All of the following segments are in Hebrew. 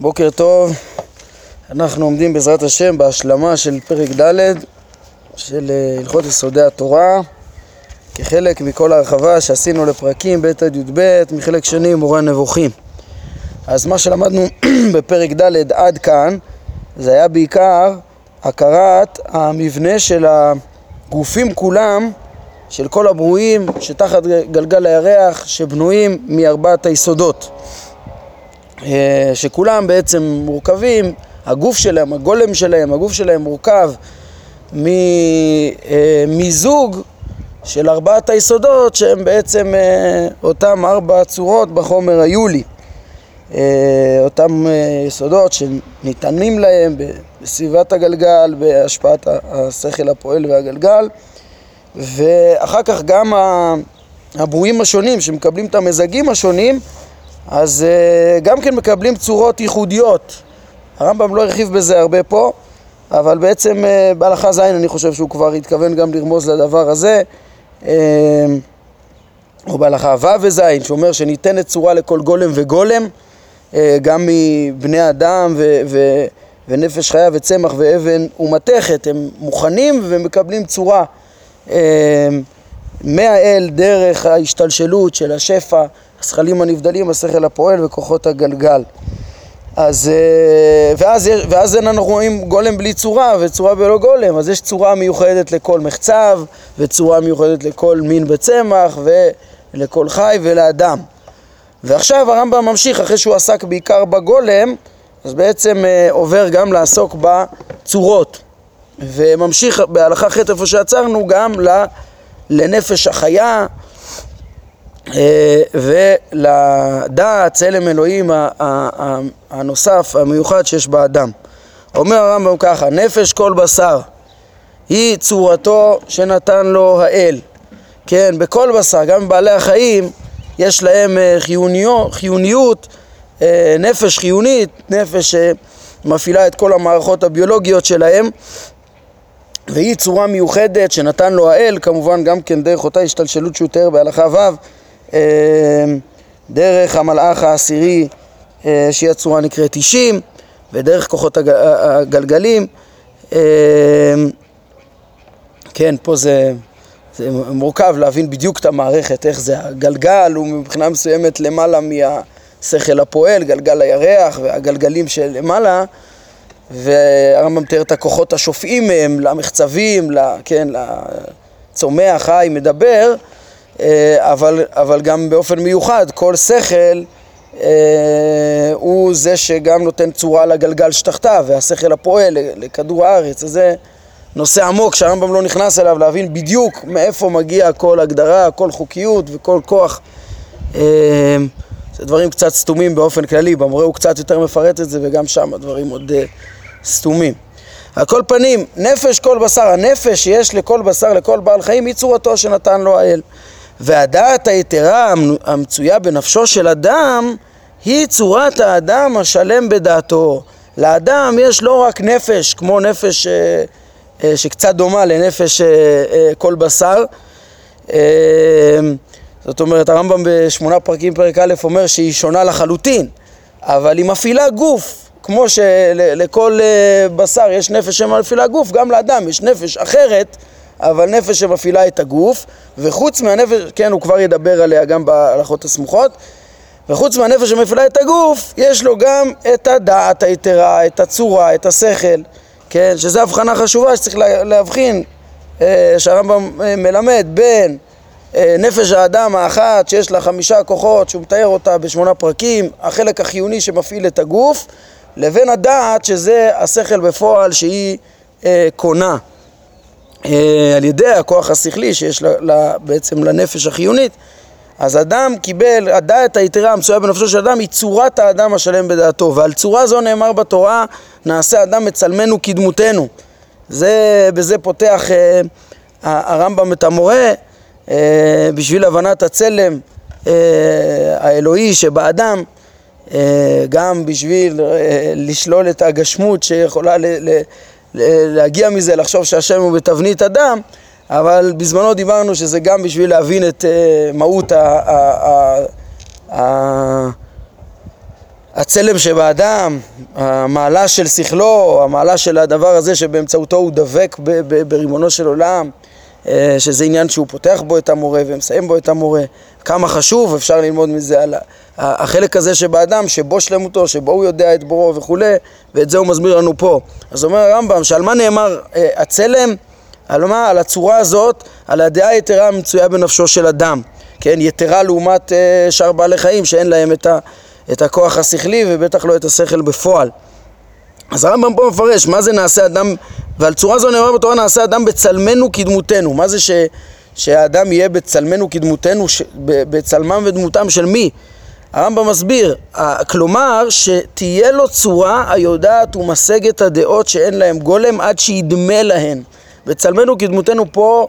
בוקר טוב, אנחנו עומדים בעזרת השם בהשלמה של פרק ד' של אה, הלכות יסודי התורה. כחלק מכל ההרחבה שעשינו לפרקים ב' עד י"ב מחלק שני מורה הנבוכים. אז מה שלמדנו בפרק ד' עד כאן זה היה בעיקר הכרת המבנה של הגופים כולם של כל הברואים שתחת גלגל הירח שבנויים מארבעת היסודות שכולם בעצם מורכבים, הגוף שלהם, הגולם שלהם, הגוף שלהם מורכב ממיזוג אה, של ארבעת היסודות שהם בעצם אה, אותם ארבע צורות בחומר היולי. אותם יסודות שניתנים להם בסביבת הגלגל, בהשפעת השכל הפועל והגלגל ואחר כך גם הברואים השונים שמקבלים את המזגים השונים אז uh, גם כן מקבלים צורות ייחודיות. הרמב"ם לא הרחיב בזה הרבה פה, אבל בעצם uh, בהלכה ז' אני חושב שהוא כבר התכוון גם לרמוז לדבר הזה, uh, או בהלכה ו' וז', שאומר שניתנת צורה לכל גולם וגולם, גם מבני אדם ו- ו- ונפש חיה וצמח ואבן ומתכת, הם מוכנים ומקבלים צורה מהאל דרך ההשתלשלות של השפע הזכלים הנבדלים, השכל הפועל וכוחות הגלגל. אז, אה, ואז, ואז אנחנו רואים גולם בלי צורה וצורה בלא גולם, אז יש צורה מיוחדת לכל מחצב וצורה מיוחדת לכל מין בצמח ולכל חי ולאדם. ועכשיו הרמב"ם ממשיך, אחרי שהוא עסק בעיקר בגולם, אז בעצם אה, עובר גם לעסוק בצורות. וממשיך בהלכה ח' איפה שעצרנו גם לנפש החיה ולדעת צלם אלוהים הנוסף, המיוחד שיש באדם. אומר הרמב"ם ככה, נפש כל בשר היא צורתו שנתן לו האל. כן, בכל בשר, גם בבעלי החיים יש להם אה, חיוניות, חיוניות, אה, נפש חיונית, נפש שמפעילה את כל המערכות הביולוגיות שלהם והיא צורה מיוחדת שנתן לו האל, כמובן גם כן דרך אותה השתלשלות שהוא תיאר בהלכה ו' דרך המלאך העשירי אה, שהיא הצורה נקראת אישים ודרך כוחות הגלגלים אמ, כן, פה זה, זה מורכב להבין בדיוק את המערכת, איך זה הגלגל הוא מבחינה מסוימת למעלה מהשכל הפועל, גלגל הירח והגלגלים שלמעלה והרמב"ם מתאר את הכוחות השופעים מהם למחצבים, כן, לצומח, חי, מדבר אה, אבל, אבל גם באופן מיוחד, כל שכל אה, הוא זה שגם נותן צורה לגלגל שתחתיו, והשכל הפועל לכדור הארץ, אז זה נושא עמוק שהרמב"ם לא נכנס אליו, להבין בדיוק מאיפה מגיע כל הגדרה, כל חוקיות וכל כוח. אה, זה דברים קצת סתומים באופן כללי, במורה הוא קצת יותר מפרט את זה וגם שם הדברים עוד סתומים. על כל פנים, נפש כל בשר, הנפש שיש לכל בשר, לכל בעל חיים, היא צורתו שנתן לו האל. והדעת היתרה המצויה בנפשו של אדם היא צורת האדם השלם בדעתו. לאדם יש לא רק נפש כמו נפש אה, אה, שקצת דומה לנפש אה, כל בשר זאת אומרת הרמב"ם בשמונה פרקים פרק א' אומר שהיא שונה לחלוטין אבל היא מפעילה גוף כמו שלכל בשר יש נפש שמפעילה גוף גם לאדם יש נפש אחרת אבל נפש שמפעילה את הגוף, וחוץ מהנפש, כן, הוא כבר ידבר עליה גם בהלכות הסמוכות, וחוץ מהנפש שמפעילה את הגוף, יש לו גם את הדעת היתרה, את הצורה, את השכל, כן, שזו הבחנה חשובה שצריך להבחין, אה, שהרמב"ם אה, מלמד בין אה, נפש האדם האחת שיש לה חמישה כוחות שהוא מתאר אותה בשמונה פרקים, החלק החיוני שמפעיל את הגוף, לבין הדעת שזה השכל בפועל שהיא קונה. אה, על ידי הכוח השכלי שיש לה, לה, בעצם לנפש החיונית אז אדם קיבל, הדעת היתרה המצויה בנפשו של אדם היא צורת האדם השלם בדעתו ועל צורה זו נאמר בתורה נעשה אדם מצלמנו כדמותנו זה, בזה פותח אה, הרמב"ם את המורה אה, בשביל הבנת הצלם אה, האלוהי שבאדם אה, גם בשביל אה, לשלול את הגשמות שיכולה ל, ל, להגיע מזה, לחשוב שהשם הוא בתבנית אדם, אבל בזמנו דיברנו שזה גם בשביל להבין את uh, מהות ה, ה, ה, ה, הצלם שבאדם, המעלה של שכלו, המעלה של הדבר הזה שבאמצעותו הוא דבק ברימונו של עולם, שזה עניין שהוא פותח בו את המורה ומסיים בו את המורה. כמה חשוב, אפשר ללמוד מזה על החלק הזה שבאדם, שבו שלמותו, שבו הוא יודע את בורו וכולי, ואת זה הוא מסביר לנו פה. אז אומר הרמב"ם, שעל מה נאמר אה, הצלם? על מה? על הצורה הזאת, על הדעה היתרה המצויה בנפשו של אדם. כן, יתרה לעומת אה, שאר בעלי חיים שאין להם את, ה, את הכוח השכלי ובטח לא את השכל בפועל. אז הרמב"ם פה מפרש, מה זה נעשה אדם, ועל צורה זו נאמר בתורה נעשה אדם בצלמנו כדמותנו. מה זה ש, שהאדם יהיה בצלמנו כדמותנו, ש, בצלמם ודמותם של מי? הרמב"ם מסביר, כלומר שתהיה לו צורה היודעת ומשגת הדעות שאין להם גולם עד שידמה להן. בצלמנו כדמותנו פה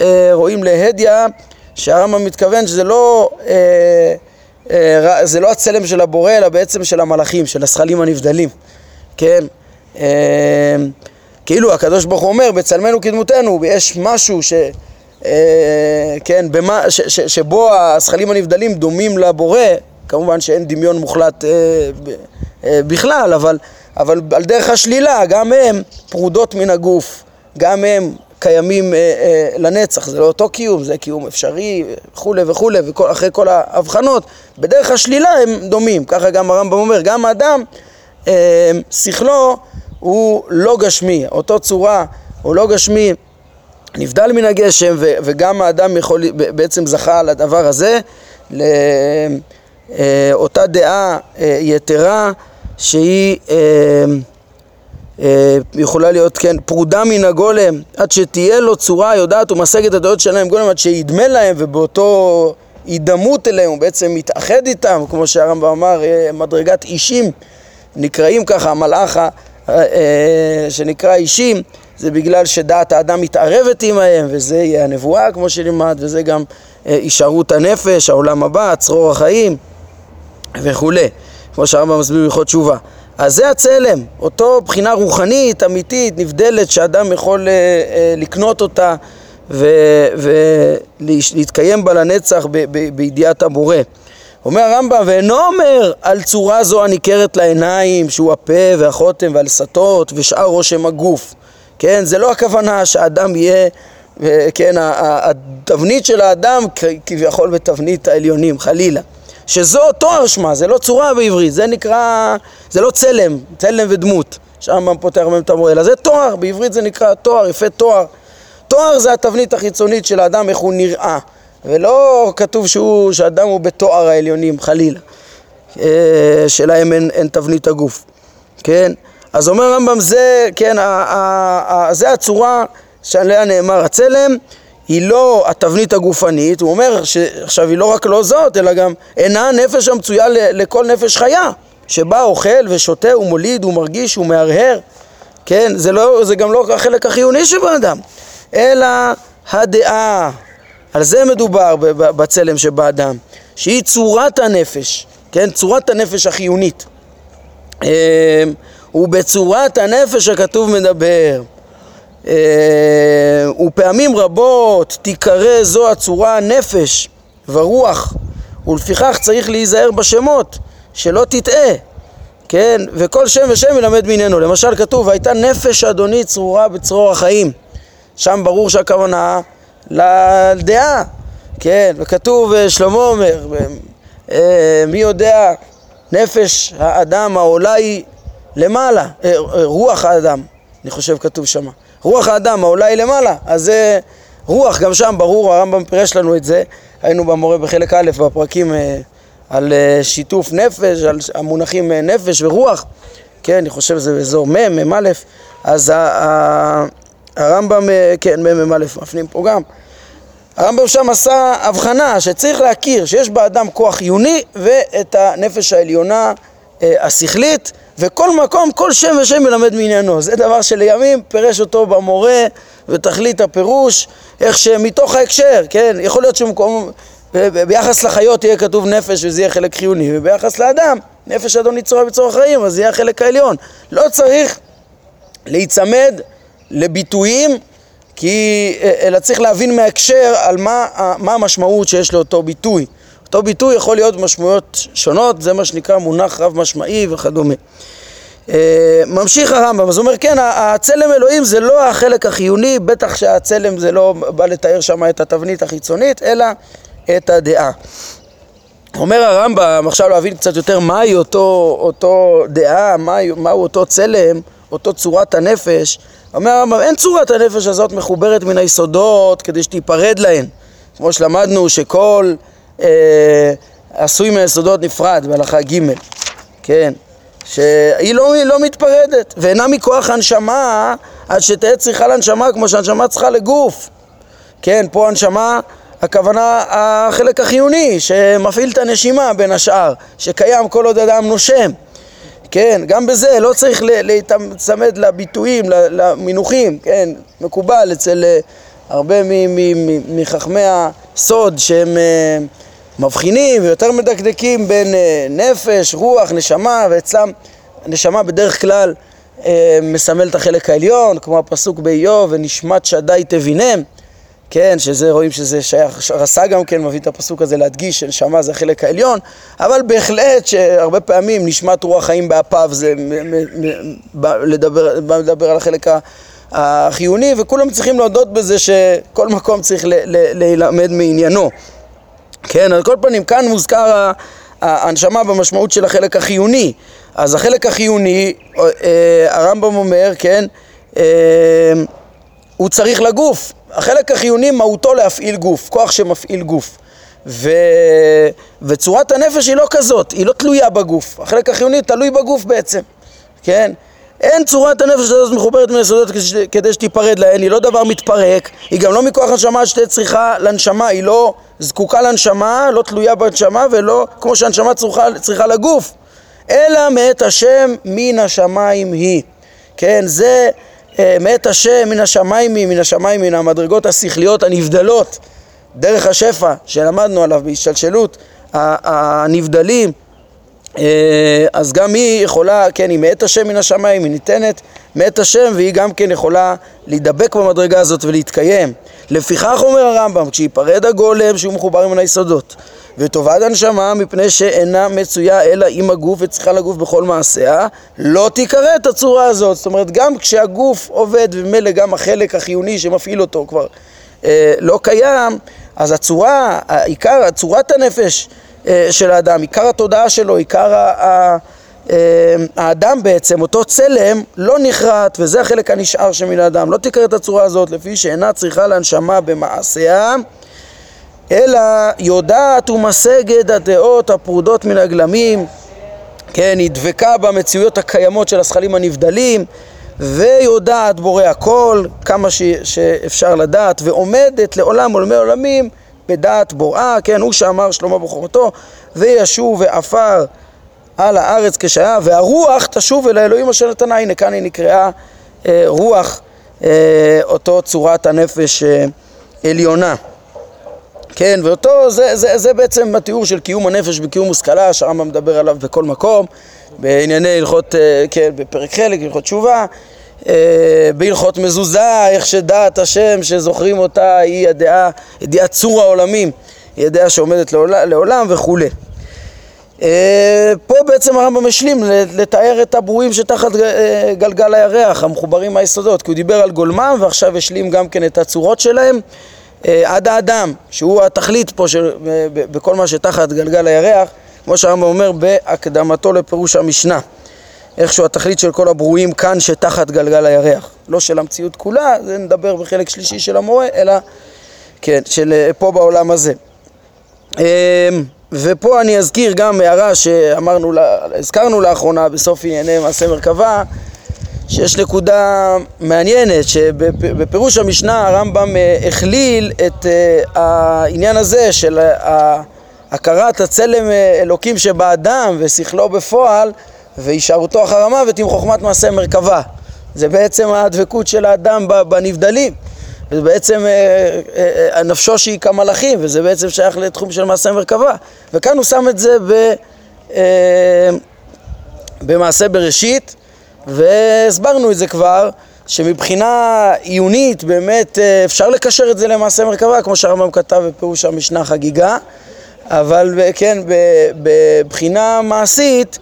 אה, רואים להדיא שהרמב"ם מתכוון שזה לא, אה, אה, זה לא הצלם של הבורא אלא בעצם של המלאכים, של השכלים הנבדלים, כן? אה, כאילו הקדוש ברוך הוא אומר בצלמנו כדמותנו ויש משהו ש... אה, כן, במה, ש, ש, שבו השכלים הנבדלים דומים לבורא, כמובן שאין דמיון מוחלט אה, אה, בכלל, אבל, אבל על דרך השלילה גם הם פרודות מן הגוף, גם הם קיימים אה, אה, לנצח, זה לא אותו קיום, זה קיום אפשרי וכולי וכולי, ואחרי כל ההבחנות, בדרך השלילה הם דומים, ככה גם הרמב"ם אומר, גם האדם, שכלו הוא לא גשמי, אותו צורה הוא לא גשמי, נבדל מן הגשם, ו, וגם האדם יכול, בעצם זכה על הדבר הזה, לאותה דעה אה, יתרה שהיא אה, אה, יכולה להיות, כן, פרודה מן הגולם, עד שתהיה לו צורה יודעת ומשגת הדעות שלהם גולם, עד שידמה להם ובאותו הידמות אליהם הוא בעצם מתאחד איתם, כמו שהרמב"ם אמר, אה, מדרגת אישים, נקראים ככה, המלאך אה, שנקרא אישים, זה בגלל שדעת האדם מתערבת עמהם, וזה יהיה הנבואה כמו שנלמד, וזה גם הישארות הנפש, העולם הבא, צרור החיים וכולי, כמו שהרמב"ם מסביר בהלכות תשובה. אז זה הצלם, אותו בחינה רוחנית, אמיתית, נבדלת, שאדם יכול אה, אה, לקנות אותה ולהתקיים בה לנצח בידיעת הבורא. אומר הרמב"ם, ואינו אומר על צורה זו הניכרת לעיניים, שהוא הפה והחותם והלסתות ושאר רושם הגוף. כן, זה לא הכוונה שהאדם יהיה, אה, כן, התבנית של האדם כביכול בתבנית העליונים, חלילה. שזו תואר שמה, זה לא צורה בעברית, זה נקרא, זה לא צלם, צלם ודמות. שם פותח מהם את המורה, אלא זה תואר, בעברית זה נקרא תואר, יפה תואר. תואר זה התבנית החיצונית של האדם, איך הוא נראה. ולא כתוב שהוא, שאדם הוא בתואר העליונים, חלילה. אה, שלהם אין, אין תבנית הגוף, כן? אז אומר רמב"ם, זה, כן, ה, ה, ה, זה הצורה שעליה נאמר הצלם, היא לא התבנית הגופנית, הוא אומר שעכשיו היא לא רק לא זאת, אלא גם אינה הנפש המצויה לכל נפש חיה, שבה אוכל ושותה ומוליד ומרגיש ומהרהר, כן, זה, לא, זה גם לא החלק החיוני שבאדם, אלא הדעה, על זה מדובר בצלם שבאדם, שהיא צורת הנפש, כן, צורת הנפש החיונית. אמ, ובצורת הנפש הכתוב מדבר. אה, ופעמים רבות תיקרא זו הצורה נפש ורוח ולפיכך צריך להיזהר בשמות שלא תטעה כן וכל שם ושם ילמד מעניינו למשל כתוב הייתה נפש אדוני צרורה בצרור החיים שם ברור שהכוונה לדעה. כן וכתוב אה, שלמה אומר אה, מי יודע נפש האדם העולה היא למעלה רוח האדם אני חושב כתוב שמה. רוח האדם העולה היא למעלה, אז זה רוח, גם שם ברור, הרמב"ם פירש לנו את זה, היינו במורה בחלק א' בפרקים אה, על אה, שיתוף נפש, על המונחים אה, נפש ורוח, כן, אני חושב שזה באזור מ', מ"א, אז הרמב"ם, כן, מ', מ"א, מפנים פה גם. הרמב"ם שם עשה הבחנה שצריך להכיר שיש באדם כוח עיוני ואת הנפש העליונה השכלית וכל מקום, כל שם ושם מלמד מעניינו. זה דבר שלימים פירש אותו במורה ותכלית הפירוש, איך שמתוך ההקשר, כן? יכול להיות שמקום, ביחס לחיות יהיה כתוב נפש וזה יהיה חלק חיוני, וביחס לאדם, נפש אדון יצורה בצורך החיים, אז זה יהיה החלק העליון. לא צריך להיצמד לביטויים, כי, אלא צריך להבין מההקשר על מה, מה המשמעות שיש לאותו ביטוי. אותו ביטוי יכול להיות משמעויות שונות, זה מה שנקרא מונח רב משמעי וכדומה. אה, ממשיך הרמב"ם, אז הוא אומר כן, הצלם אלוהים זה לא החלק החיוני, בטח שהצלם זה לא בא לתאר שם את התבנית החיצונית, אלא את הדעה. אומר הרמב"ם, עכשיו להבין קצת יותר מהי אותו, אותו דעה, מהו אותו צלם, אותו צורת הנפש. אומר הרמב"ם, אין צורת הנפש הזאת מחוברת מן היסודות כדי שתיפרד להן. כמו שלמדנו שכל אה, עשוי מהיסודות נפרד בהלכה ג', כן, שהיא לא, לא מתפרדת, ואינה מכוח הנשמה עד שתהיה צריכה לנשמה כמו שהנשמה צריכה לגוף. כן, פה הנשמה, הכוונה החלק החיוני שמפעיל את הנשימה בין השאר, שקיים כל עוד אדם נושם. כן, גם בזה לא צריך להצמד לביטויים, למינוחים, כן, מקובל אצל אה, הרבה מחכמי הסוד שהם אה, מבחינים ויותר מדקדקים בין אה, נפש, רוח, נשמה, ואצלם נשמה בדרך כלל מסמל את החלק העליון, כמו הפסוק באיוב, ונשמת שדי תבינם, כן, שזה רואים שזה שייך, רס"א גם כן מביא את הפסוק הזה להדגיש שנשמה זה החלק העליון, אבל בהחלט שהרבה פעמים נשמת רוח חיים באפיו זה לדבר, לדבר על החלק החיוני, וכולם צריכים להודות בזה שכל מקום צריך ללמד מעניינו. כן, על כל פנים, כאן מוזכר ההנשמה במשמעות של החלק החיוני. אז החלק החיוני, אה, הרמב"ם אומר, כן, אה, הוא צריך לגוף. החלק החיוני מהותו להפעיל גוף, כוח שמפעיל גוף. ו... וצורת הנפש היא לא כזאת, היא לא תלויה בגוף. החלק החיוני תלוי בגוף בעצם, כן? אין צורת הנפש הזאת מחוברת מיסודות כדי שתיפרד להן, היא לא דבר מתפרק, היא גם לא מכוח הנשמה שתהיה צריכה לנשמה, היא לא זקוקה לנשמה, לא תלויה בנשמה ולא כמו שהנשמה צריכה, צריכה לגוף, אלא מאת השם מן השמיים היא. כן, זה מאת השם מן השמיים היא, מן השמיים מן המדרגות השכליות הנבדלות, דרך השפע שלמדנו עליו בהשתלשלות, הנבדלים אה, אז גם היא יכולה, כן, היא מאת השם מן השמיים, היא ניתנת מאת השם והיא גם כן יכולה להידבק במדרגה הזאת ולהתקיים. לפיכך אומר הרמב"ם, כשיפרד הגולם שהוא מחובר מן היסודות וטובת הנשמה מפני שאינה מצויה אלא עם הגוף וצריכה לגוף בכל מעשיה, לא תיקרא את הצורה הזאת. זאת אומרת, גם כשהגוף עובד וממילא גם החלק החיוני שמפעיל אותו כבר אה, לא קיים, אז הצורה, העיקר, צורת הנפש אה, של האדם, עיקר התודעה שלו, עיקר אה, האדם בעצם, אותו צלם, לא נכרת, וזה החלק הנשאר שמן האדם. לא תקרא את הצורה הזאת לפי שאינה צריכה להנשמה במעשיה, אלא יודעת ומשגת הדעות הפרודות מן הגלמים, כן, היא דבקה במציאויות הקיימות של הזכלים הנבדלים, ויודעת בורא הכל, כמה ש, שאפשר לדעת, ועומדת לעולם עולמי עולמים בדעת בוראה, כן, הוא שאמר שלמה בחוכמתו, וישוב ועפר על הארץ כשהיה, והרוח תשוב אל האלוהים אשר נתנה, הנה כאן היא נקראה אה, רוח, אה, אותו צורת הנפש אה, עליונה. כן, ואותו, זה, זה, זה בעצם התיאור של קיום הנפש וקיום מושכלה, שהרמב"ם מדבר עליו בכל מקום, בענייני הלכות, אה, כן, בפרק חלק, הלכות תשובה, אה, בהלכות מזוזה, איך שדעת השם שזוכרים אותה היא הדעה, ידיעת צור העולמים, היא הדעה שעומדת לעולם, לעולם וכולי. אה, פה בעצם הרמב"ם השלים לתאר את הברואים שתחת גלגל הירח, המחוברים מהיסודות, כי הוא דיבר על גולמם ועכשיו השלים גם כן את הצורות שלהם עד האדם, שהוא התכלית פה של, בכל מה שתחת גלגל הירח, כמו שהרמב"ם אומר בהקדמתו לפירוש המשנה. איכשהו התכלית של כל הברואים כאן שתחת גלגל הירח. לא של המציאות כולה, זה נדבר בחלק שלישי של המורה, אלא כן, של אה, פה בעולם הזה. אמ, ופה אני אזכיר גם הערה שאמרנו, הזכרנו לאחרונה בסוף ענייני מעשה מרכבה, שיש נקודה מעניינת, שבפירוש המשנה הרמב"ם אה, הכליל את אה, העניין הזה של הכרת הצלם אלוקים שבאדם ושכלו בפועל והישארותו אחר המוות עם חוכמת מעשה מרכבה. זה בעצם הדבקות של האדם בנבדלים. זה בעצם אה, אה, אה, נפשו שהיא כמלאכים, וזה בעצם שייך לתחום של מעשה מרכבה. וכאן הוא שם את זה ב, אה, במעשה בראשית, והסברנו את זה כבר, שמבחינה עיונית באמת אה, אפשר לקשר את זה למעשה מרכבה, כמו שהרמב"ם כתב בפירוש המשנה חגיגה. אבל כן, בבחינה מעשית,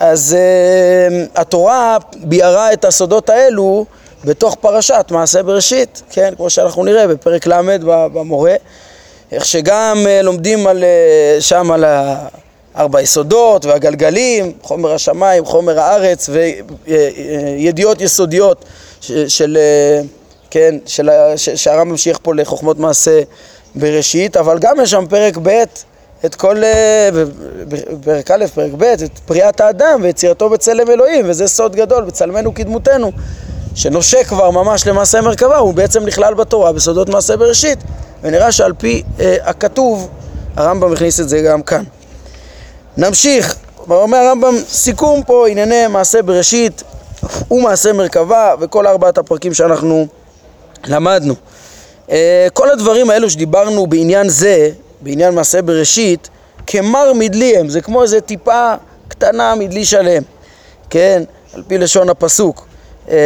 אז uh, התורה ביארה את הסודות האלו בתוך פרשת מעשה בראשית, כן, כמו שאנחנו נראה בפרק ל' במורה, איך שגם לומדים על, שם על ארבע יסודות והגלגלים, חומר השמיים, חומר הארץ וידיעות יסודיות של, כן, של, שהרמב"ם ממשיך פה לחוכמות מעשה בראשית, אבל גם יש שם פרק ב' את כל, פרק א', פרק ב', את בריאת האדם ויצירתו בצלם אלוהים, וזה סוד גדול, בצלמנו כדמותנו, שנושק כבר ממש למעשה מרכבה, הוא בעצם נכלל בתורה בסודות מעשה בראשית, ונראה שעל פי אה, הכתוב, הרמב"ם הכניס את זה גם כאן. נמשיך, אומר הרמב"ם, סיכום פה ענייני מעשה בראשית ומעשה מרכבה וכל ארבעת הפרקים שאנחנו למדנו. אה, כל הדברים האלו שדיברנו בעניין זה, בעניין מעשה בראשית, כמר מדלי הם, זה כמו איזה טיפה קטנה מדלי שלם, כן, על פי לשון הפסוק, אה,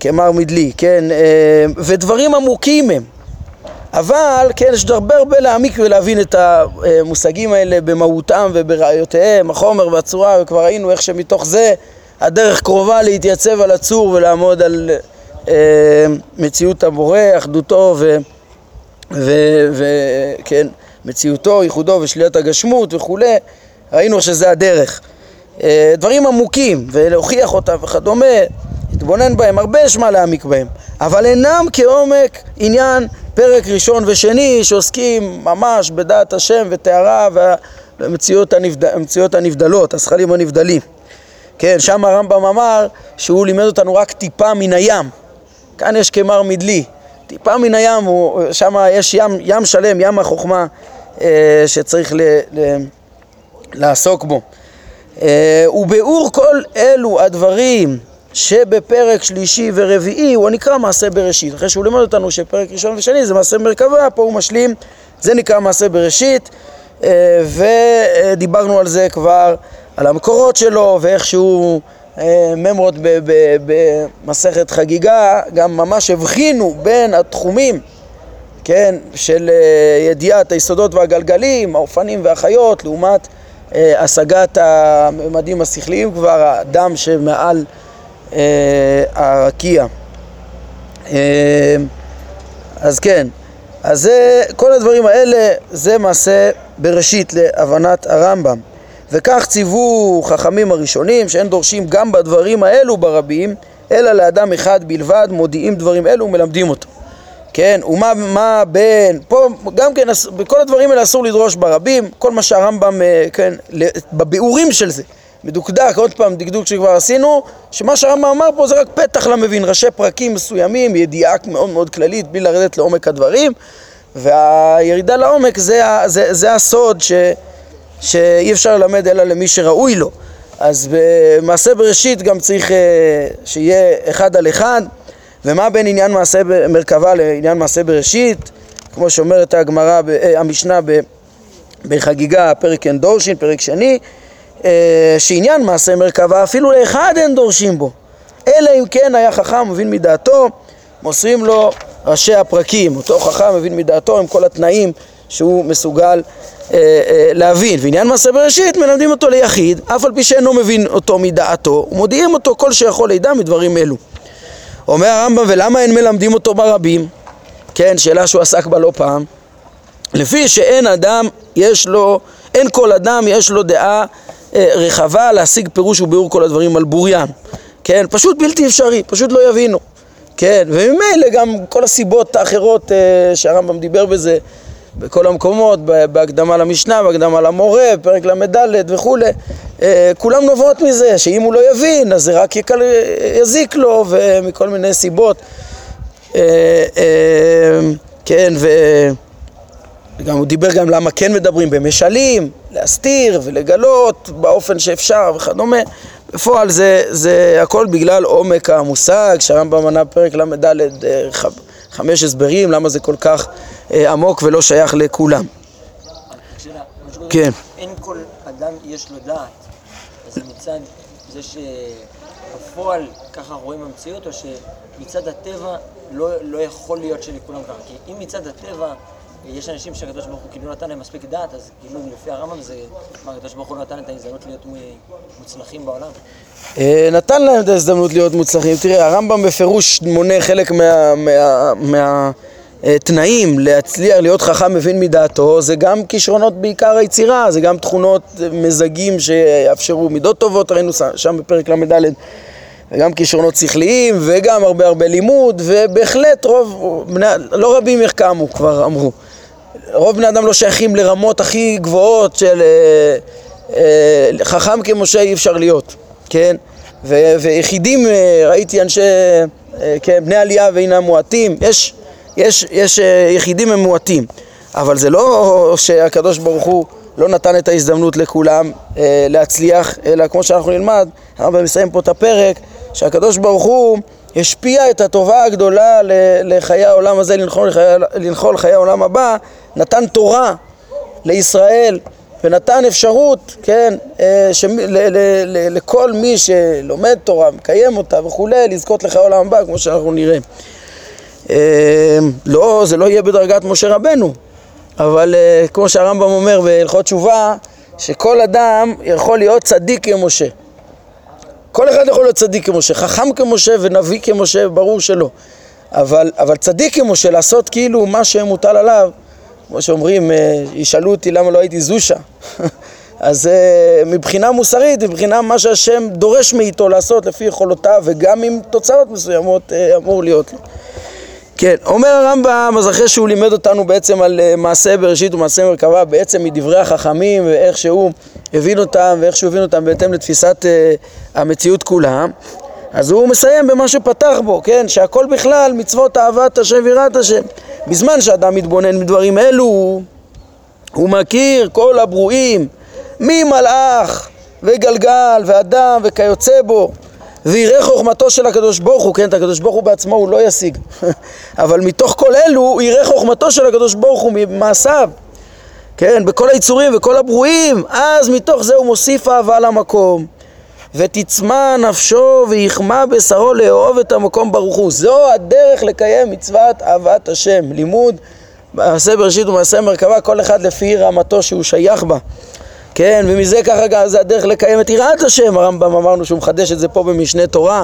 כמר מדלי, כן, אה, ודברים עמוקים הם, אבל כן, יש הרבה הרבה להעמיק ולהבין את המושגים האלה במהותם ובראיותיהם, החומר והצורה, וכבר ראינו איך שמתוך זה הדרך קרובה להתייצב על הצור ולעמוד על אה, מציאות הבורא, אחדותו וכן, מציאותו, ייחודו ושלילת הגשמות וכולי, ראינו שזה הדרך. אה, דברים עמוקים, ולהוכיח אותם וכדומה, להתבונן בהם, הרבה יש מה להעמיק בהם, אבל אינם כעומק עניין פרק ראשון ושני שעוסקים ממש בדעת השם וטהרה והמציאות הנבד... הנבדלות, הזכלים הנבדלים. כן, שם הרמב"ם אמר שהוא לימד אותנו רק טיפה מן הים. כאן יש כמר מדלי, טיפה מן הים, שם יש ים, ים שלם, ים החוכמה אה, שצריך ל, ל, לעסוק בו. אה, וביאור כל אלו הדברים שבפרק שלישי ורביעי הוא נקרא מעשה בראשית. אחרי שהוא לימד אותנו שפרק ראשון ושני זה מעשה מרכבה, פה הוא משלים, זה נקרא מעשה בראשית, אה, ודיברנו על זה כבר, על המקורות שלו ואיך שהוא אה, ממרות במסכת חגיגה, גם ממש הבחינו בין התחומים, כן, של אה, ידיעת היסודות והגלגלים, האופנים והחיות, לעומת השגת הממדים השכליים כבר, האדם שמעל הרקיע. אז כן, אז זה, כל הדברים האלה זה מעשה בראשית להבנת הרמב"ם. וכך ציוו חכמים הראשונים שאין דורשים גם בדברים האלו ברבים, אלא לאדם אחד בלבד מודיעים דברים אלו ומלמדים אותו. כן, ומה מה בין, פה גם כן, בכל הדברים האלה אסור לדרוש ברבים, כל מה שהרמב"ם, אה, כן, בביאורים של זה, מדוקדק, עוד פעם דקדוק שכבר עשינו, שמה שהרמב"ם אמר פה זה רק פתח למבין, ראשי פרקים מסוימים, ידיעה מאוד מאוד כללית, בלי לרדת לעומק הדברים, והירידה לעומק זה, זה, זה הסוד ש, שאי אפשר ללמד אלא למי שראוי לו. אז במעשה בראשית גם צריך אה, שיהיה אחד על אחד, ומה בין עניין מעשה מרכבה לעניין מעשה בראשית, כמו שאומרת הגמרא, אה, המשנה בחגיגה, פרק אין דורשין, פרק שני, שעניין מעשה מרכבה אפילו לאחד אין דורשים בו, אלא אם כן היה חכם מבין מדעתו, מוסרים לו ראשי הפרקים, אותו חכם מבין מדעתו עם כל התנאים שהוא מסוגל אה, אה, להבין. ועניין מעשה בראשית מלמדים אותו ליחיד, אף על פי שאינו מבין אותו מדעתו, ומודיעים אותו כל שיכול לידע מדברים אלו. אומר הרמב"ם, ולמה אין מלמדים אותו ברבים? כן, שאלה שהוא עסק בה לא פעם. לפי שאין אדם, יש לו, אין כל אדם יש לו דעה אה, רחבה להשיג פירוש וביאור כל הדברים על בוריין. כן, פשוט בלתי אפשרי, פשוט לא יבינו. כן, וממילא גם כל הסיבות האחרות אה, שהרמב"ם דיבר בזה בכל המקומות, בהקדמה למשנה, בהקדמה למורה, בפרק ל"ד וכולי, אה, כולם נובעות מזה, שאם הוא לא יבין, אז זה רק יקל, יזיק לו, ומכל מיני סיבות. כן, ו... וגם הוא דיבר גם למה כן מדברים במשלים, להסתיר ולגלות באופן שאפשר וכדומה. בפועל זה, זה הכל בגלל עומק המושג, שהרמב"ם מנה בפרק ל"ד אה, חמש הסברים למה זה כל כך אה, עמוק ולא שייך לכולם. כן. אין כל אדם יש לו דעת, אז מצד זה שבפועל ככה רואים במציאות, או שמצד הטבע לא, לא יכול להיות שלכולם ככה. כי אם מצד הטבע יש אנשים שהקדוש ברוך הוא כאילו נתן להם מספיק דעת, אז כאילו לפי הרמב"ם זה, מה, הקדוש ברוך הוא נתן את ההזדמנות להיות מוצלחים בעולם? אה, נתן להם את ההזדמנות להיות מוצלחים. תראה, הרמב"ם בפירוש מונה חלק מה... מה, מה תנאים להצליח להיות חכם מבין מדעתו זה גם כישרונות בעיקר היצירה, זה גם תכונות מזגים שיאפשרו מידות טובות, ראינו שם בפרק ל"ד וגם כישרונות שכליים וגם הרבה הרבה לימוד ובהחלט רוב, לא רבים איך קמו כבר אמרו רוב בני אדם לא שייכים לרמות הכי גבוהות של אה, אה, חכם כמשה אי אפשר להיות, כן? ו, ויחידים, אה, ראיתי אנשי, אה, כן, בני עלייה ואינם מועטים, יש, יש, יש אה, יחידים הם מועטים, אבל זה לא שהקדוש ברוך הוא לא נתן את ההזדמנות לכולם אה, להצליח, אלא כמו שאנחנו נלמד, אנחנו מסיים פה את הפרק, שהקדוש ברוך הוא השפיע את הטובה הגדולה לחיי העולם הזה, לנחול חיי, לנחול חיי העולם הבא, נתן תורה לישראל ונתן אפשרות, כן, אה, שמ, ל, ל, ל, לכל מי שלומד תורה, מקיים אותה וכולי, לזכות לחיי העולם הבא, כמו שאנחנו נראה. אה, לא, זה לא יהיה בדרגת משה רבנו, אבל אה, כמו שהרמב"ם אומר בהלכות תשובה, שכל אדם יכול להיות צדיק כמשה. כל אחד יכול להיות צדיק כמשה, חכם כמשה ונביא כמשה, ברור שלא. אבל, אבל צדיק כמשה, לעשות כאילו מה שמוטל עליו, כמו שאומרים, אה, ישאלו אותי למה לא הייתי זושה. אז אה, מבחינה מוסרית, מבחינה מה שהשם דורש מאיתו לעשות לפי יכולותיו וגם עם תוצאות מסוימות אמור להיות לו. כן, אומר הרמב"ם, אז אחרי שהוא לימד אותנו בעצם על אה, מעשה בראשית ומעשה מרכבה, בעצם מדברי החכמים ואיך שהוא הבין אותם ואיך שהוא הבין אותם בהתאם לתפיסת uh, המציאות כולה, אז הוא מסיים במה שפתח בו, כן, שהכל בכלל מצוות אהבת השם ויראת השם. בזמן שאדם מתבונן בדברים אלו, הוא מכיר כל הברואים, ממלאך וגלגל ואדם וכיוצא בו. ויראה חוכמתו של הקדוש ברוך הוא, כן, את הקדוש ברוך הוא בעצמו הוא לא ישיג, אבל מתוך כל אלו הוא יראה חוכמתו של הקדוש ברוך הוא ממעשיו, כן, בכל היצורים וכל הברואים, אז מתוך זה הוא מוסיף אהבה למקום. ותצמא נפשו ויחמא בשרו לאהוב את המקום ברוך הוא. זו הדרך לקיים מצוות אהבת השם. לימוד מעשה בראשית ומעשה מרכבה, כל אחד לפי רמתו שהוא שייך בה. כן, ומזה ככה זה הדרך לקיים את יראת השם, הרמב"ם אמרנו שהוא מחדש את זה פה במשנה תורה,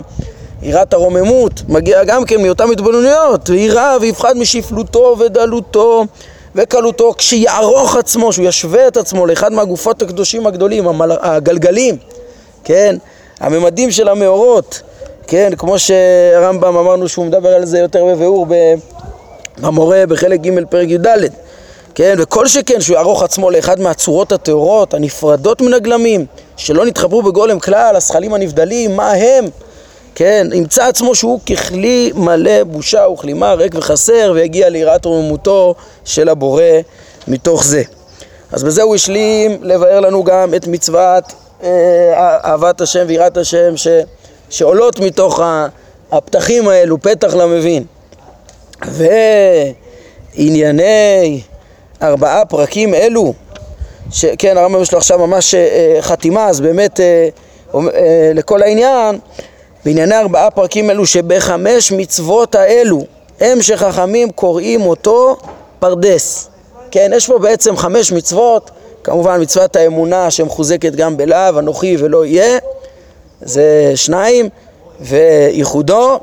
יראת הרוממות, מגיע גם כן מאותן התבוננויות, ויראה ויפחד משפלותו ודלותו וקלותו, כשיערוך עצמו, שהוא ישווה את עצמו לאחד מהגופות הקדושים הגדולים, המל... הגלגלים, כן, הממדים של המאורות, כן, כמו שהרמב"ם אמרנו שהוא מדבר על זה יותר בביאור במורה בחלק ג' פרק י"ד כן, וכל שכן שהוא יערוך עצמו לאחד מהצורות הטהורות הנפרדות מן הגלמים, שלא נתחברו בגולם כלל, השכלים הנבדלים, מה הם? כן, ימצא עצמו שהוא ככלי מלא בושה וכלימה, ריק וחסר, ויגיע ליראת רוממותו של הבורא מתוך זה. אז בזה הוא השלים לבאר לנו גם את מצוות אה, אהבת השם ויראת השם ש, שעולות מתוך הפתחים האלו, פתח למבין. וענייני ארבעה פרקים אלו, שכן הרמב"ם יש לו עכשיו ממש אה, חתימה, אז באמת אה, אה, לכל העניין, בענייני ארבעה פרקים אלו שבחמש מצוות האלו הם שחכמים קוראים אותו פרדס. כן, יש פה בעצם חמש מצוות, כמובן מצוות האמונה שמחוזקת גם בלאו, אנוכי ולא יהיה, זה שניים, וייחודו,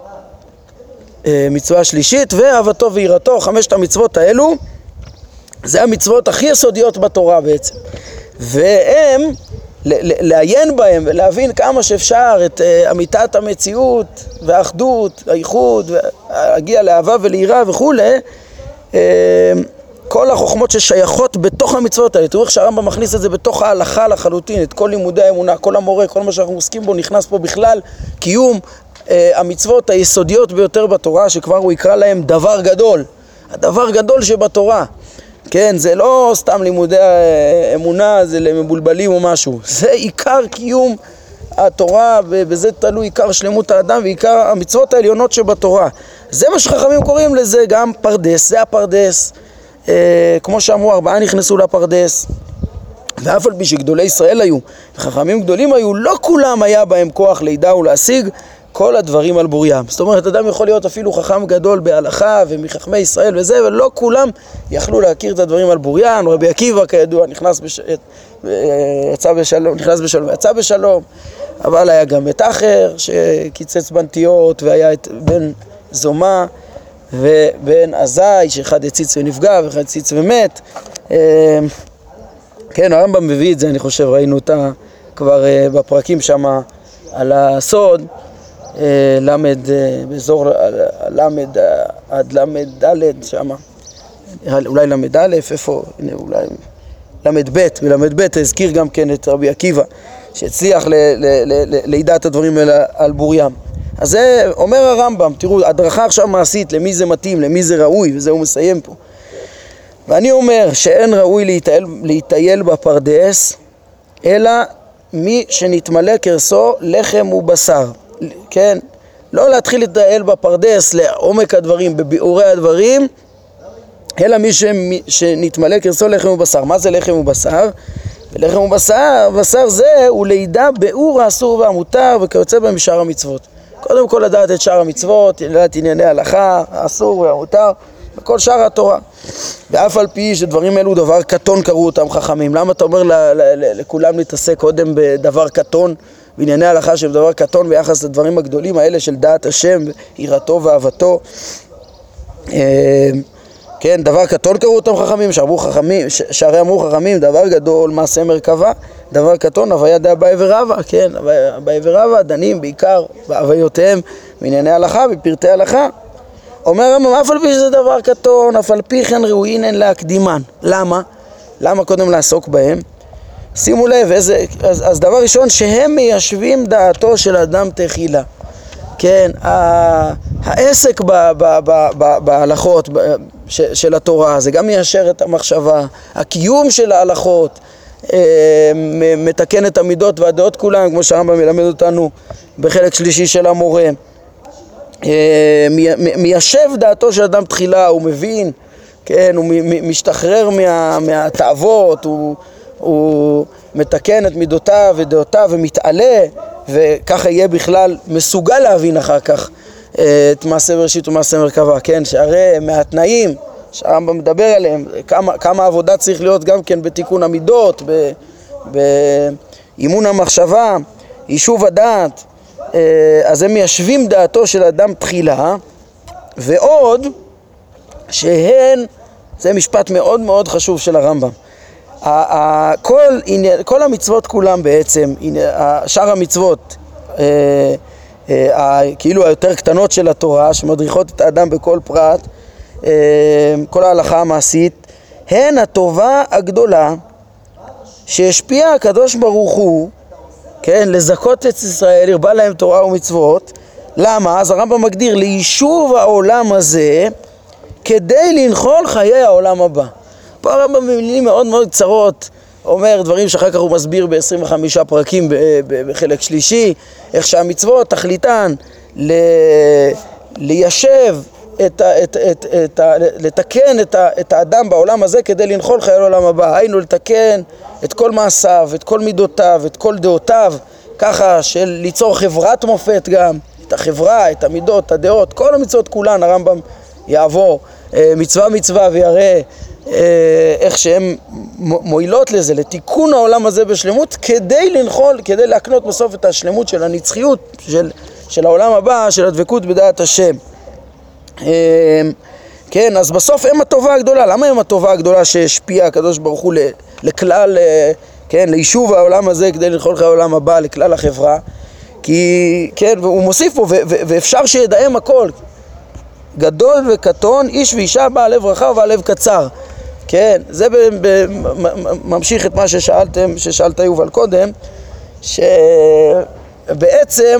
מצווה שלישית, ואהבתו ויראתו, חמשת המצוות האלו זה המצוות הכי יסודיות בתורה בעצם. והם, לעיין בהם ולהבין כמה שאפשר את uh, אמיתת המציאות והאחדות, האיחוד, להגיע לאהבה וליראה וכולי, uh, כל החוכמות ששייכות בתוך המצוות האלה, תראו איך שהרמב"ם מכניס את זה בתוך ההלכה לחלוטין, את כל לימודי האמונה, כל המורה, כל מה שאנחנו עוסקים בו, נכנס פה בכלל קיום uh, המצוות היסודיות ביותר בתורה, שכבר הוא יקרא להם דבר גדול, הדבר גדול שבתורה. כן, זה לא סתם לימודי אמונה, זה למבולבלים או משהו. זה עיקר קיום התורה, ובזה תלוי עיקר שלמות האדם ועיקר המצוות העליונות שבתורה. זה מה שחכמים קוראים לזה גם פרדס, זה הפרדס. אה, כמו שאמרו, ארבעה נכנסו לפרדס. ואף על פי שגדולי ישראל היו, וחכמים גדולים היו, לא כולם היה בהם כוח לידע ולהשיג כל הדברים על בוריים. זאת אומרת, אדם יכול להיות אפילו חכם גדול בהלכה ומחכמי ישראל וזה, ולא כולם יכלו להכיר את הדברים על בוריים. רבי עקיבא, כידוע, נכנס, בש... יצא בשלום, נכנס בשלום ויצא בשלום, אבל היה גם את אחר שקיצץ בנטיות, והיה את בן זומא ובן עזאי, שאחד הציץ ונפגע ואחד הציץ ומת. אה, כן, הרמב"ם מביא את זה, אני חושב, ראינו אותה כבר אה, בפרקים שם על הסוד, אה, למד, באזור למד עד למד שם, אולי למד א', איפה, הנה אולי למד ב', בלמד ב' הזכיר גם כן את רבי עקיבא, שהצליח לידע את הדברים האלה על בוריים. אז זה אומר הרמב"ם, תראו, הדרכה עכשיו מעשית, למי זה מתאים, למי זה ראוי, וזה הוא מסיים פה. ואני אומר שאין ראוי להתייל, להתייל בפרדס, אלא מי שנתמלא כרסו לחם ובשר, כן? לא להתחיל להתייל בפרדס לעומק הדברים, בביאורי הדברים, אלא מי ש... שנתמלא כרסו לחם ובשר. מה זה לחם ובשר? ולחם ובשר, בשר זה הוא לידע ביאור האסור והמותר וכיוצא בהם בשאר המצוות. קודם כל לדעת את שאר המצוות, לדעת ענייני הלכה, האסור והמותר, וכל שאר התורה. ואף על פי שדברים אלו דבר קטון קראו אותם חכמים. למה אתה אומר לכולם להתעסק קודם בדבר קטון, בענייני הלכה שהם דבר קטון ביחס לדברים הגדולים האלה של דעת השם, יראתו ואהבתו? אה, כן, דבר קטון קראו אותם חכמים, שאמרו חכמים, שהרי אמרו חכמים, דבר גדול מעשה מרכבה, דבר קטון הוויה דאביי ורבא, כן, אביי ורבא דנים בעיקר בהוויותיהם בענייני הלכה, בפרטי הלכה. אומר הרמב"ם, אף על פי שזה דבר קטון, אף על פי כן ראויין הן להקדימן. למה? למה קודם לעסוק בהם? שימו לב, איזה, אז, אז דבר ראשון, שהם מיישבים דעתו של אדם תחילה. כן, העסק בהלכות של התורה זה גם מיישר את המחשבה, הקיום של ההלכות אה, מתקן את המידות והדעות כולם, כמו שהרמב"ם מלמד אותנו בחלק שלישי של המורה. אה, מיישב דעתו של אדם תחילה, הוא מבין, כן, הוא משתחרר מה, מהתאוות, הוא, הוא מתקן את מידותיו ודעותיו ומתעלה וככה יהיה בכלל מסוגל להבין אחר כך אה, את מעשה בראשית ומעשה מרכבה, כן? שהרי מהתנאים שהרמב"ם מדבר עליהם, כמה, כמה עבודה צריך להיות גם כן בתיקון המידות, באימון המחשבה, יישוב הדעת, אה, אז הם מיישבים דעתו של אדם תחילה, ועוד שהן, זה משפט מאוד מאוד חשוב של הרמב"ם, כל, כל המצוות כולם בעצם, שאר המצוות, אה, אה, כאילו היותר קטנות של התורה, שמדריכות את האדם בכל פרט, אה, כל ההלכה המעשית, הן הטובה הגדולה שהשפיע הקדוש ברוך הוא, כן, לזכות את ישראל, הרבה להם תורה ומצוות. למה? אז הרמב"ם מגדיר ליישוב העולם הזה כדי לנחול חיי העולם הבא. פה הרמב"ם במילים מאוד מאוד קצרות אומר דברים שאחר כך הוא מסביר ב-25 פרקים בחלק שלישי, איך שהמצוות תכליתן ל... ליישב, את ה, את, את, את ה, לתקן את, ה, את האדם בעולם הזה כדי לנחול חיי העולם הבא, היינו לתקן את כל מעשיו, את כל מידותיו, את כל דעותיו, ככה של ליצור חברת מופת גם, את החברה, את המידות, את הדעות, כל המצוות כולן הרמב"ם יעבור אה, מצווה מצווה ויראה אה, איך שהן מועילות לזה, לתיקון העולם הזה בשלמות, כדי לנחול, כדי להקנות בסוף את השלמות של הנצחיות של, של העולם הבא, של הדבקות בדעת השם. אה, כן, אז בסוף הם הטובה הגדולה. למה הם הטובה הגדולה שהשפיעה הקדוש ברוך הוא לכלל, אה, כן, ליישוב העולם הזה כדי לנחול חיי העולם הבא, לכלל החברה? כי, כן, והוא מוסיף פה, ואפשר שידעם הכל. גדול וקטון, איש ואישה בעל לב רחב ובעל לב קצר. כן, זה ממשיך את מה ששאלתם, ששאלת יובל קודם, שבעצם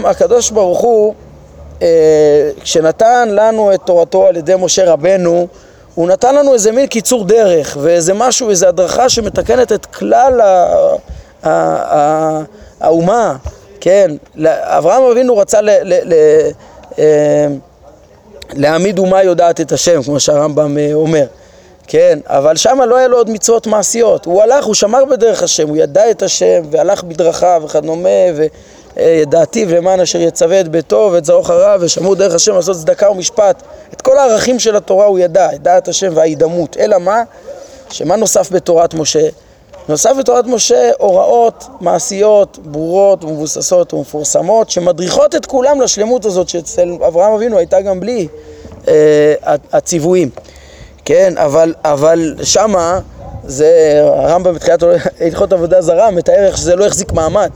הקדוש ברוך הוא, אה, כשנתן לנו את תורתו על ידי משה רבנו, הוא נתן לנו איזה מין קיצור דרך ואיזה משהו, איזה הדרכה שמתקנת את כלל האומה, כן, אברהם אבינו רצה ל... ל, ל אה, להעמיד אומה יודעת את השם, כמו שהרמב"ם אה, אומר. כן, אבל שם לא היה לו עוד מצוות מעשיות. הוא הלך, הוא שמר בדרך השם, הוא ידע את השם, והלך בדרכיו וכדומה, ידעתיו למען אשר יצווה את ביתו ואת זרעו חרב ושמעו דרך השם לעשות צדקה ומשפט. את כל הערכים של התורה הוא ידע, את דעת השם וההידמות. אלא מה? שמה נוסף בתורת משה? נוסף בתורת משה הוראות מעשיות, ברורות ומבוססות ומפורסמות שמדריכות את כולם לשלמות הזאת שאצל אברהם אבינו הייתה גם בלי אה, הציוויים. כן, אבל, אבל שמה זה הרמב"ם בתחילת הלכות עבודה זרה מתאר איך שזה לא החזיק מעמד.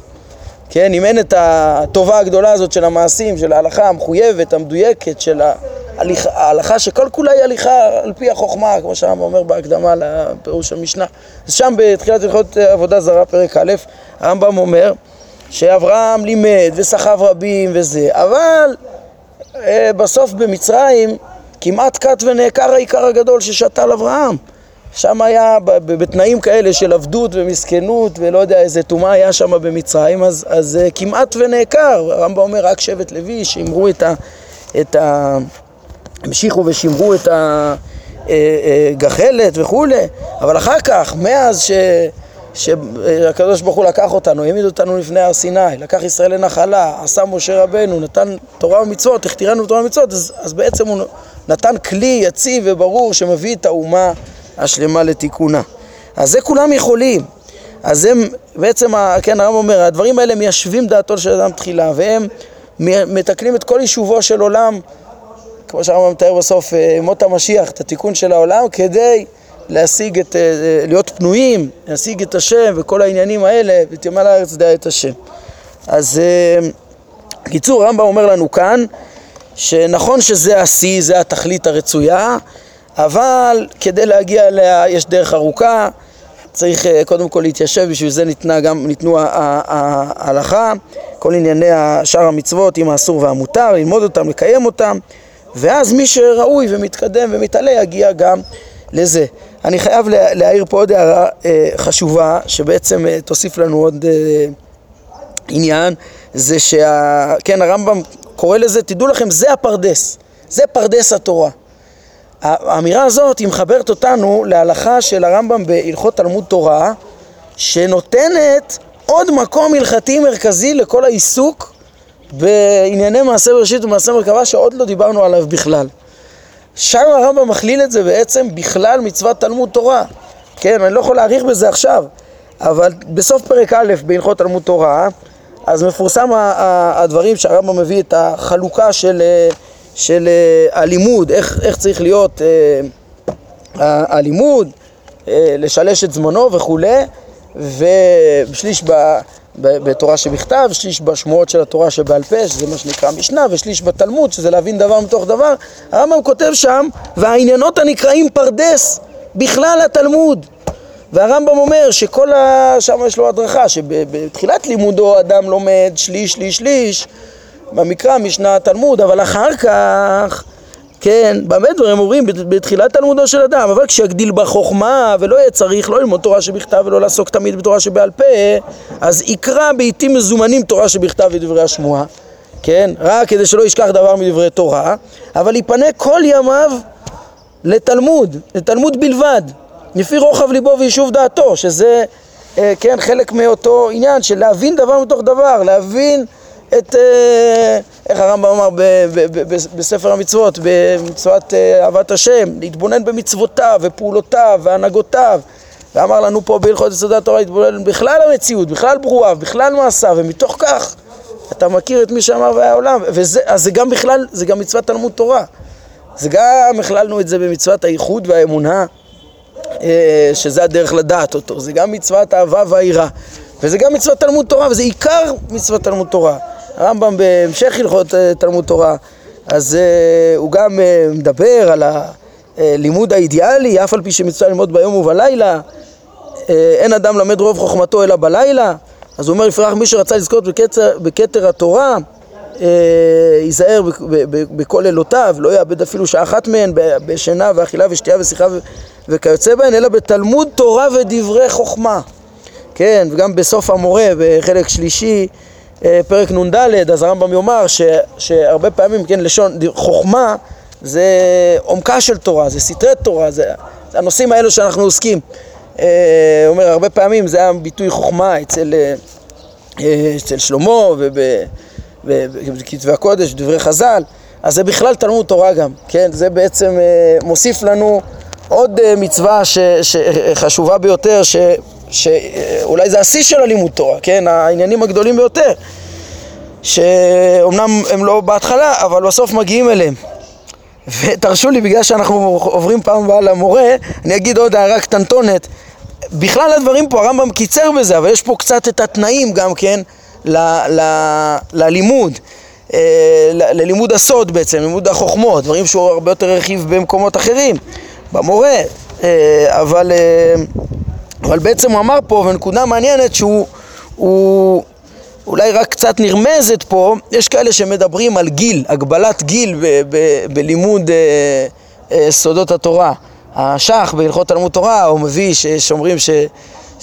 כן, אם אין את הטובה הגדולה הזאת של המעשים, של ההלכה המחויבת, המדויקת, של ההלכה שכל כולה היא הליכה על פי החוכמה, כמו שהרמב"ם אומר בהקדמה לפירוש המשנה. אז שם בתחילת הלכות עבודה זרה, פרק א', הרמב"ם אומר שאברהם לימד וסחב רבים וזה, אבל אה, בסוף במצרים כמעט כת ונעקר העיקר הגדול ששתל אברהם. שם היה בתנאים כאלה של עבדות ומסכנות ולא יודע איזה טומאה היה שם במצרים, אז, אז אה, כמעט ונעקר. הרמב"ם אומר רק שבט לוי שימרו את ה... את ה המשיכו ושימרו את הגחלת וכולי, אבל אחר כך, מאז ש... שהקדוש ברוך הוא לקח אותנו, העמיד אותנו לפני הר סיני, לקח ישראל לנחלה, עשה משה רבנו, נתן תורה ומצוות, הכתירנו בתורה ומצוות, אז, אז בעצם הוא נתן כלי יציב וברור שמביא את האומה השלמה לתיקונה. אז זה כולם יכולים. אז הם, בעצם, כן, הרב אומר, הדברים האלה מיישבים דעתו של אדם תחילה, והם מתקנים את כל יישובו של עולם, כמו שהרב מתאר בסוף, אה, מות המשיח, את התיקון של העולם, כדי להשיג את, אה, להיות פנויים, להשיג את השם וכל העניינים האלה, ותאמר לארץ דעה את השם. אז בקיצור, אה, הרמב"ם אומר לנו כאן, שנכון שזה השיא, זה התכלית הרצויה, אבל כדי להגיע אליה יש דרך ארוכה, צריך אה, קודם כל להתיישב, בשביל זה ניתנה גם, ניתנו ההלכה, כל ענייני שאר המצוות עם האסור והמותר, ללמוד אותם, לקיים אותם, ואז מי שראוי ומתקדם ומתעלה יגיע גם לזה. אני חייב להעיר פה עוד הערה אה, חשובה, שבעצם אה, תוסיף לנו עוד עניין, זה שה... כן, הרמב"ם קורא לזה, תדעו לכם, זה הפרדס, זה פרדס התורה. האמירה הזאת היא מחברת אותנו להלכה של הרמב"ם בהלכות תלמוד תורה, שנותנת עוד מקום הלכתי מרכזי לכל העיסוק בענייני מעשה בראשית ומעשה מרכבה שעוד לא דיברנו עליו בכלל. שם הרמב"ם מכליל את זה בעצם בכלל מצוות תלמוד תורה. כן, אני לא יכול להאריך בזה עכשיו, אבל בסוף פרק א' בהלכות תלמוד תורה, אז מפורסם הדברים שהרמב"ם מביא את החלוקה של של אה, הלימוד, איך, איך צריך להיות אה, הלימוד, אה, לשלש את זמנו וכולי, ושליש ב, בתורה שבכתב, שליש בשמועות של התורה שבעל פה, שזה מה שנקרא משנה, ושליש בתלמוד, שזה להבין דבר מתוך דבר. הרמב"ם כותב שם, והעניינות הנקראים פרדס, בכלל התלמוד. והרמב"ם אומר שכל ה... שם יש לו הדרכה, שבתחילת לימודו אדם לומד שליש, שליש, שליש, במקרא, משנה, תלמוד, אבל אחר כך, כן, במה דברים אומרים בתחילת תלמודו של אדם, אבל כשיגדיל בחוכמה ולא יהיה צריך לא ללמוד תורה שבכתב ולא לעסוק תמיד בתורה שבעל פה, אז יקרא בעיתים מזומנים תורה שבכתב ודברי השמועה, כן, רק כדי שלא ישכח דבר מדברי תורה, אבל יפנה כל ימיו לתלמוד, לתלמוד בלבד, לפי רוחב ליבו ויישוב דעתו, שזה, אה, כן, חלק מאותו עניין של להבין דבר מתוך דבר, להבין את, אה, איך הרמב"ם אמר בספר המצוות, במצוות אה, אהבת השם, להתבונן במצוותיו ופעולותיו והנהגותיו. ואמר לנו פה בהלכות יסודי התורה להתבונן בכלל המציאות, בכלל ברואיו, בכלל מעשיו ומתוך כך אתה מכיר את מי שאמר והיה עולם וזה, אז זה גם בכלל, זה גם מצוות תלמוד תורה. זה גם הכללנו את זה במצוות הייחוד והאמונה שזה הדרך לדעת אותו, זה גם מצוות האהבה והיראה וזה גם מצוות תלמוד תורה וזה עיקר מצוות תלמוד תורה. הרמב"ם בהמשך הלכות אה, תלמוד תורה, אז uh, הוא גם מדבר על הלימוד האידיאלי, אף על פי שמצווה ללמוד ביום ובלילה, אין אדם למד רוב חוכמתו אלא בלילה, אז הוא אומר, לפרח מי שרצה לזכות בכתר, בכתר התורה, ייזהר בכל לילותיו, לא יאבד אפילו שעה אחת מהן בשינה ואכילה ושתייה ושיחה וכיוצא בהן, אלא בתלמוד תורה ודברי חוכמה. כן, וגם בסוף המורה, בחלק שלישי, אה, פרק נ"ד, אז הרמב"ם יאמר ש, שהרבה פעמים, כן, לשון חוכמה זה עומקה של תורה, זה סתרי תורה, זה, זה הנושאים האלו שאנחנו עוסקים. אה, אומר, הרבה פעמים זה היה ביטוי חוכמה אצל, אה, אה, אצל שלמה ובכתבי הקודש, דברי חז"ל, אז זה בכלל תלמוד תורה גם, כן? זה בעצם אה, מוסיף לנו עוד אה, מצווה ש, שחשובה ביותר, ש, שאולי זה השיא של הלימוד תורה, כן? העניינים הגדולים ביותר, שאומנם הם לא בהתחלה, אבל בסוף מגיעים אליהם. ותרשו לי, בגלל שאנחנו עוברים פעם הבאה למורה, אני אגיד עוד הערה קטנטונת. בכלל הדברים פה, הרמב"ם קיצר בזה, אבל יש פה קצת את התנאים גם כן ל, ל, ללימוד. אה, ללימוד הסוד בעצם, לימוד החוכמות, דברים שהוא הרבה יותר הרחיב במקומות אחרים, במורה, אה, אבל, אה, אבל בעצם הוא אמר פה, ונקודה מעניינת שהוא הוא, אולי רק קצת נרמזת פה, יש כאלה שמדברים על גיל, הגבלת גיל ב, ב, בלימוד סודות התורה. השח בהלכות תלמוד תורה הוא מביא שאומרים ש,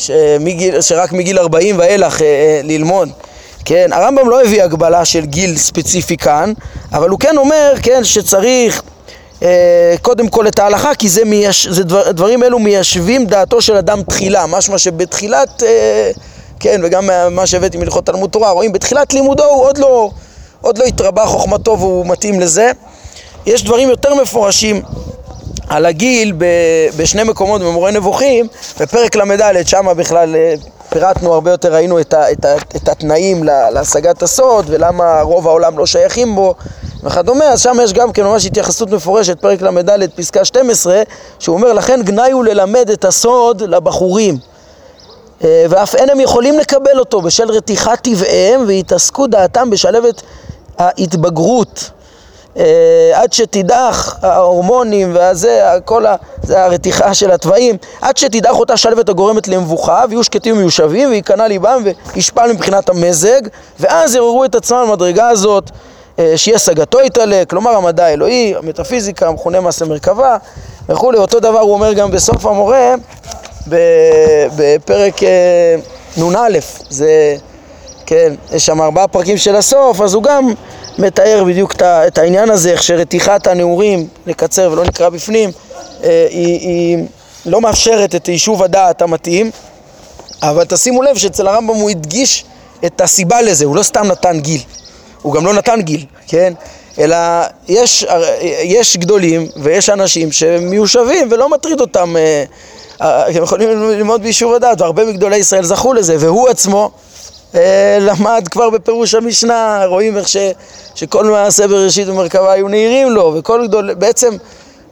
שמגיל, שרק מגיל 40 ואילך ללמוד. כן, הרמב"ם לא הביא הגבלה של גיל ספציפי כאן, אבל הוא כן אומר, כן, שצריך אה, קודם כל את ההלכה, כי זה, מייש, זה דבר, דברים אלו מיישבים דעתו של אדם תחילה, משמע שבתחילת, אה, כן, וגם מה שהבאתי מלכות תלמוד תורה, רואים, בתחילת לימודו הוא עוד לא, עוד לא התרבה חוכמתו והוא מתאים לזה. יש דברים יותר מפורשים על הגיל בשני מקומות במורה נבוכים, בפרק ל"ד, שם בכלל אה, פירטנו הרבה יותר, ראינו את, ה, את, ה, את התנאים להשגת הסוד ולמה רוב העולם לא שייכים בו וכדומה, אז שם יש גם כן ממש התייחסות מפורשת, פרק ל"ד, פסקה 12, שהוא אומר, לכן גנאי הוא ללמד את הסוד לבחורים. אה, ואף אין הם יכולים לקבל אותו בשל רתיחת טבעיהם והתעסקו דעתם בשלבת ההתבגרות עד שתידח ההורמונים והזה, כל ה... זה הרתיחה של התוואים, עד שתידח אותה שלוות הגורמת למבוכה, ויהיו שקטים ומיושבים, וייכנע ליבם וישפל מבחינת המזג, ואז יעוררו את עצמם למדרגה הזאת, אה, שיהיה סגתו יתעלה, כלומר המדע האלוהי, המטאפיזיקה, המכונה מעשה מרכבה וכולי. אותו דבר הוא אומר גם בסוף המורה, בפרק אה, נ"א, זה, כן, יש שם ארבעה פרקים של הסוף, אז הוא גם מתאר בדיוק את העניין הזה, איך שרתיחת הנעורים, נקצר ולא נקרא בפנים, אה, היא, היא לא מאפשרת את יישוב הדעת המתאים, אבל תשימו לב שאצל הרמב"ם הוא הדגיש את הסיבה לזה, הוא לא סתם נתן גיל, הוא גם לא נתן גיל, כן? אלא יש, יש גדולים ויש אנשים שהם מיושבים ולא מטריד אותם, אה, אה, הם יכולים ללמוד ביישוב הדעת, והרבה מגדולי ישראל זכו לזה, והוא עצמו אה, למד כבר בפירוש המשנה, רואים איך ש, שכל מעשה בראשית ומרכבה היו נהירים לו, וכל גדול, בעצם,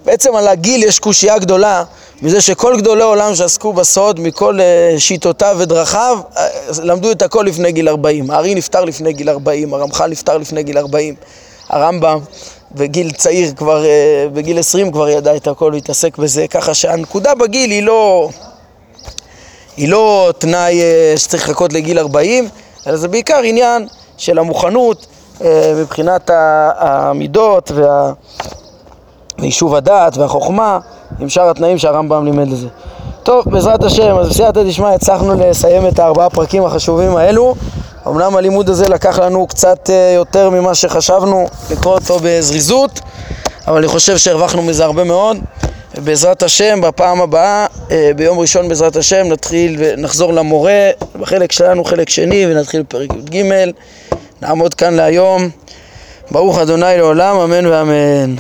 בעצם על הגיל יש קושייה גדולה, מזה שכל גדולי עולם שעסקו בסוד, מכל uh, שיטותיו ודרכיו, uh, למדו את הכל לפני גיל 40. הארי נפטר לפני גיל 40, הרמח"ל נפטר לפני גיל 40, הרמב"ם בגיל צעיר כבר, בגיל 20 כבר ידע את הכל והתעסק בזה, ככה שהנקודה בגיל היא לא... היא לא תנאי אה, שצריך לחכות לגיל 40, אלא זה בעיקר עניין של המוכנות אה, מבחינת המידות וה... ויישוב הדעת והחוכמה עם שאר התנאים שהרמב"ם לימד לזה. טוב, בעזרת השם, אז בסייעתא דשמיא הצלחנו לסיים את הארבעה פרקים החשובים האלו. אמנם הלימוד הזה לקח לנו קצת אה, יותר ממה שחשבנו לקרוא אותו בזריזות, אבל אני חושב שהרווחנו מזה הרבה מאוד. ובעזרת השם, בפעם הבאה, אה, ביום ראשון בעזרת השם, נתחיל ונחזור למורה, בחלק שלנו חלק שני, ונתחיל בפרק י"ג. נעמוד כאן להיום. ברוך אדוני לעולם, אמן ואמן.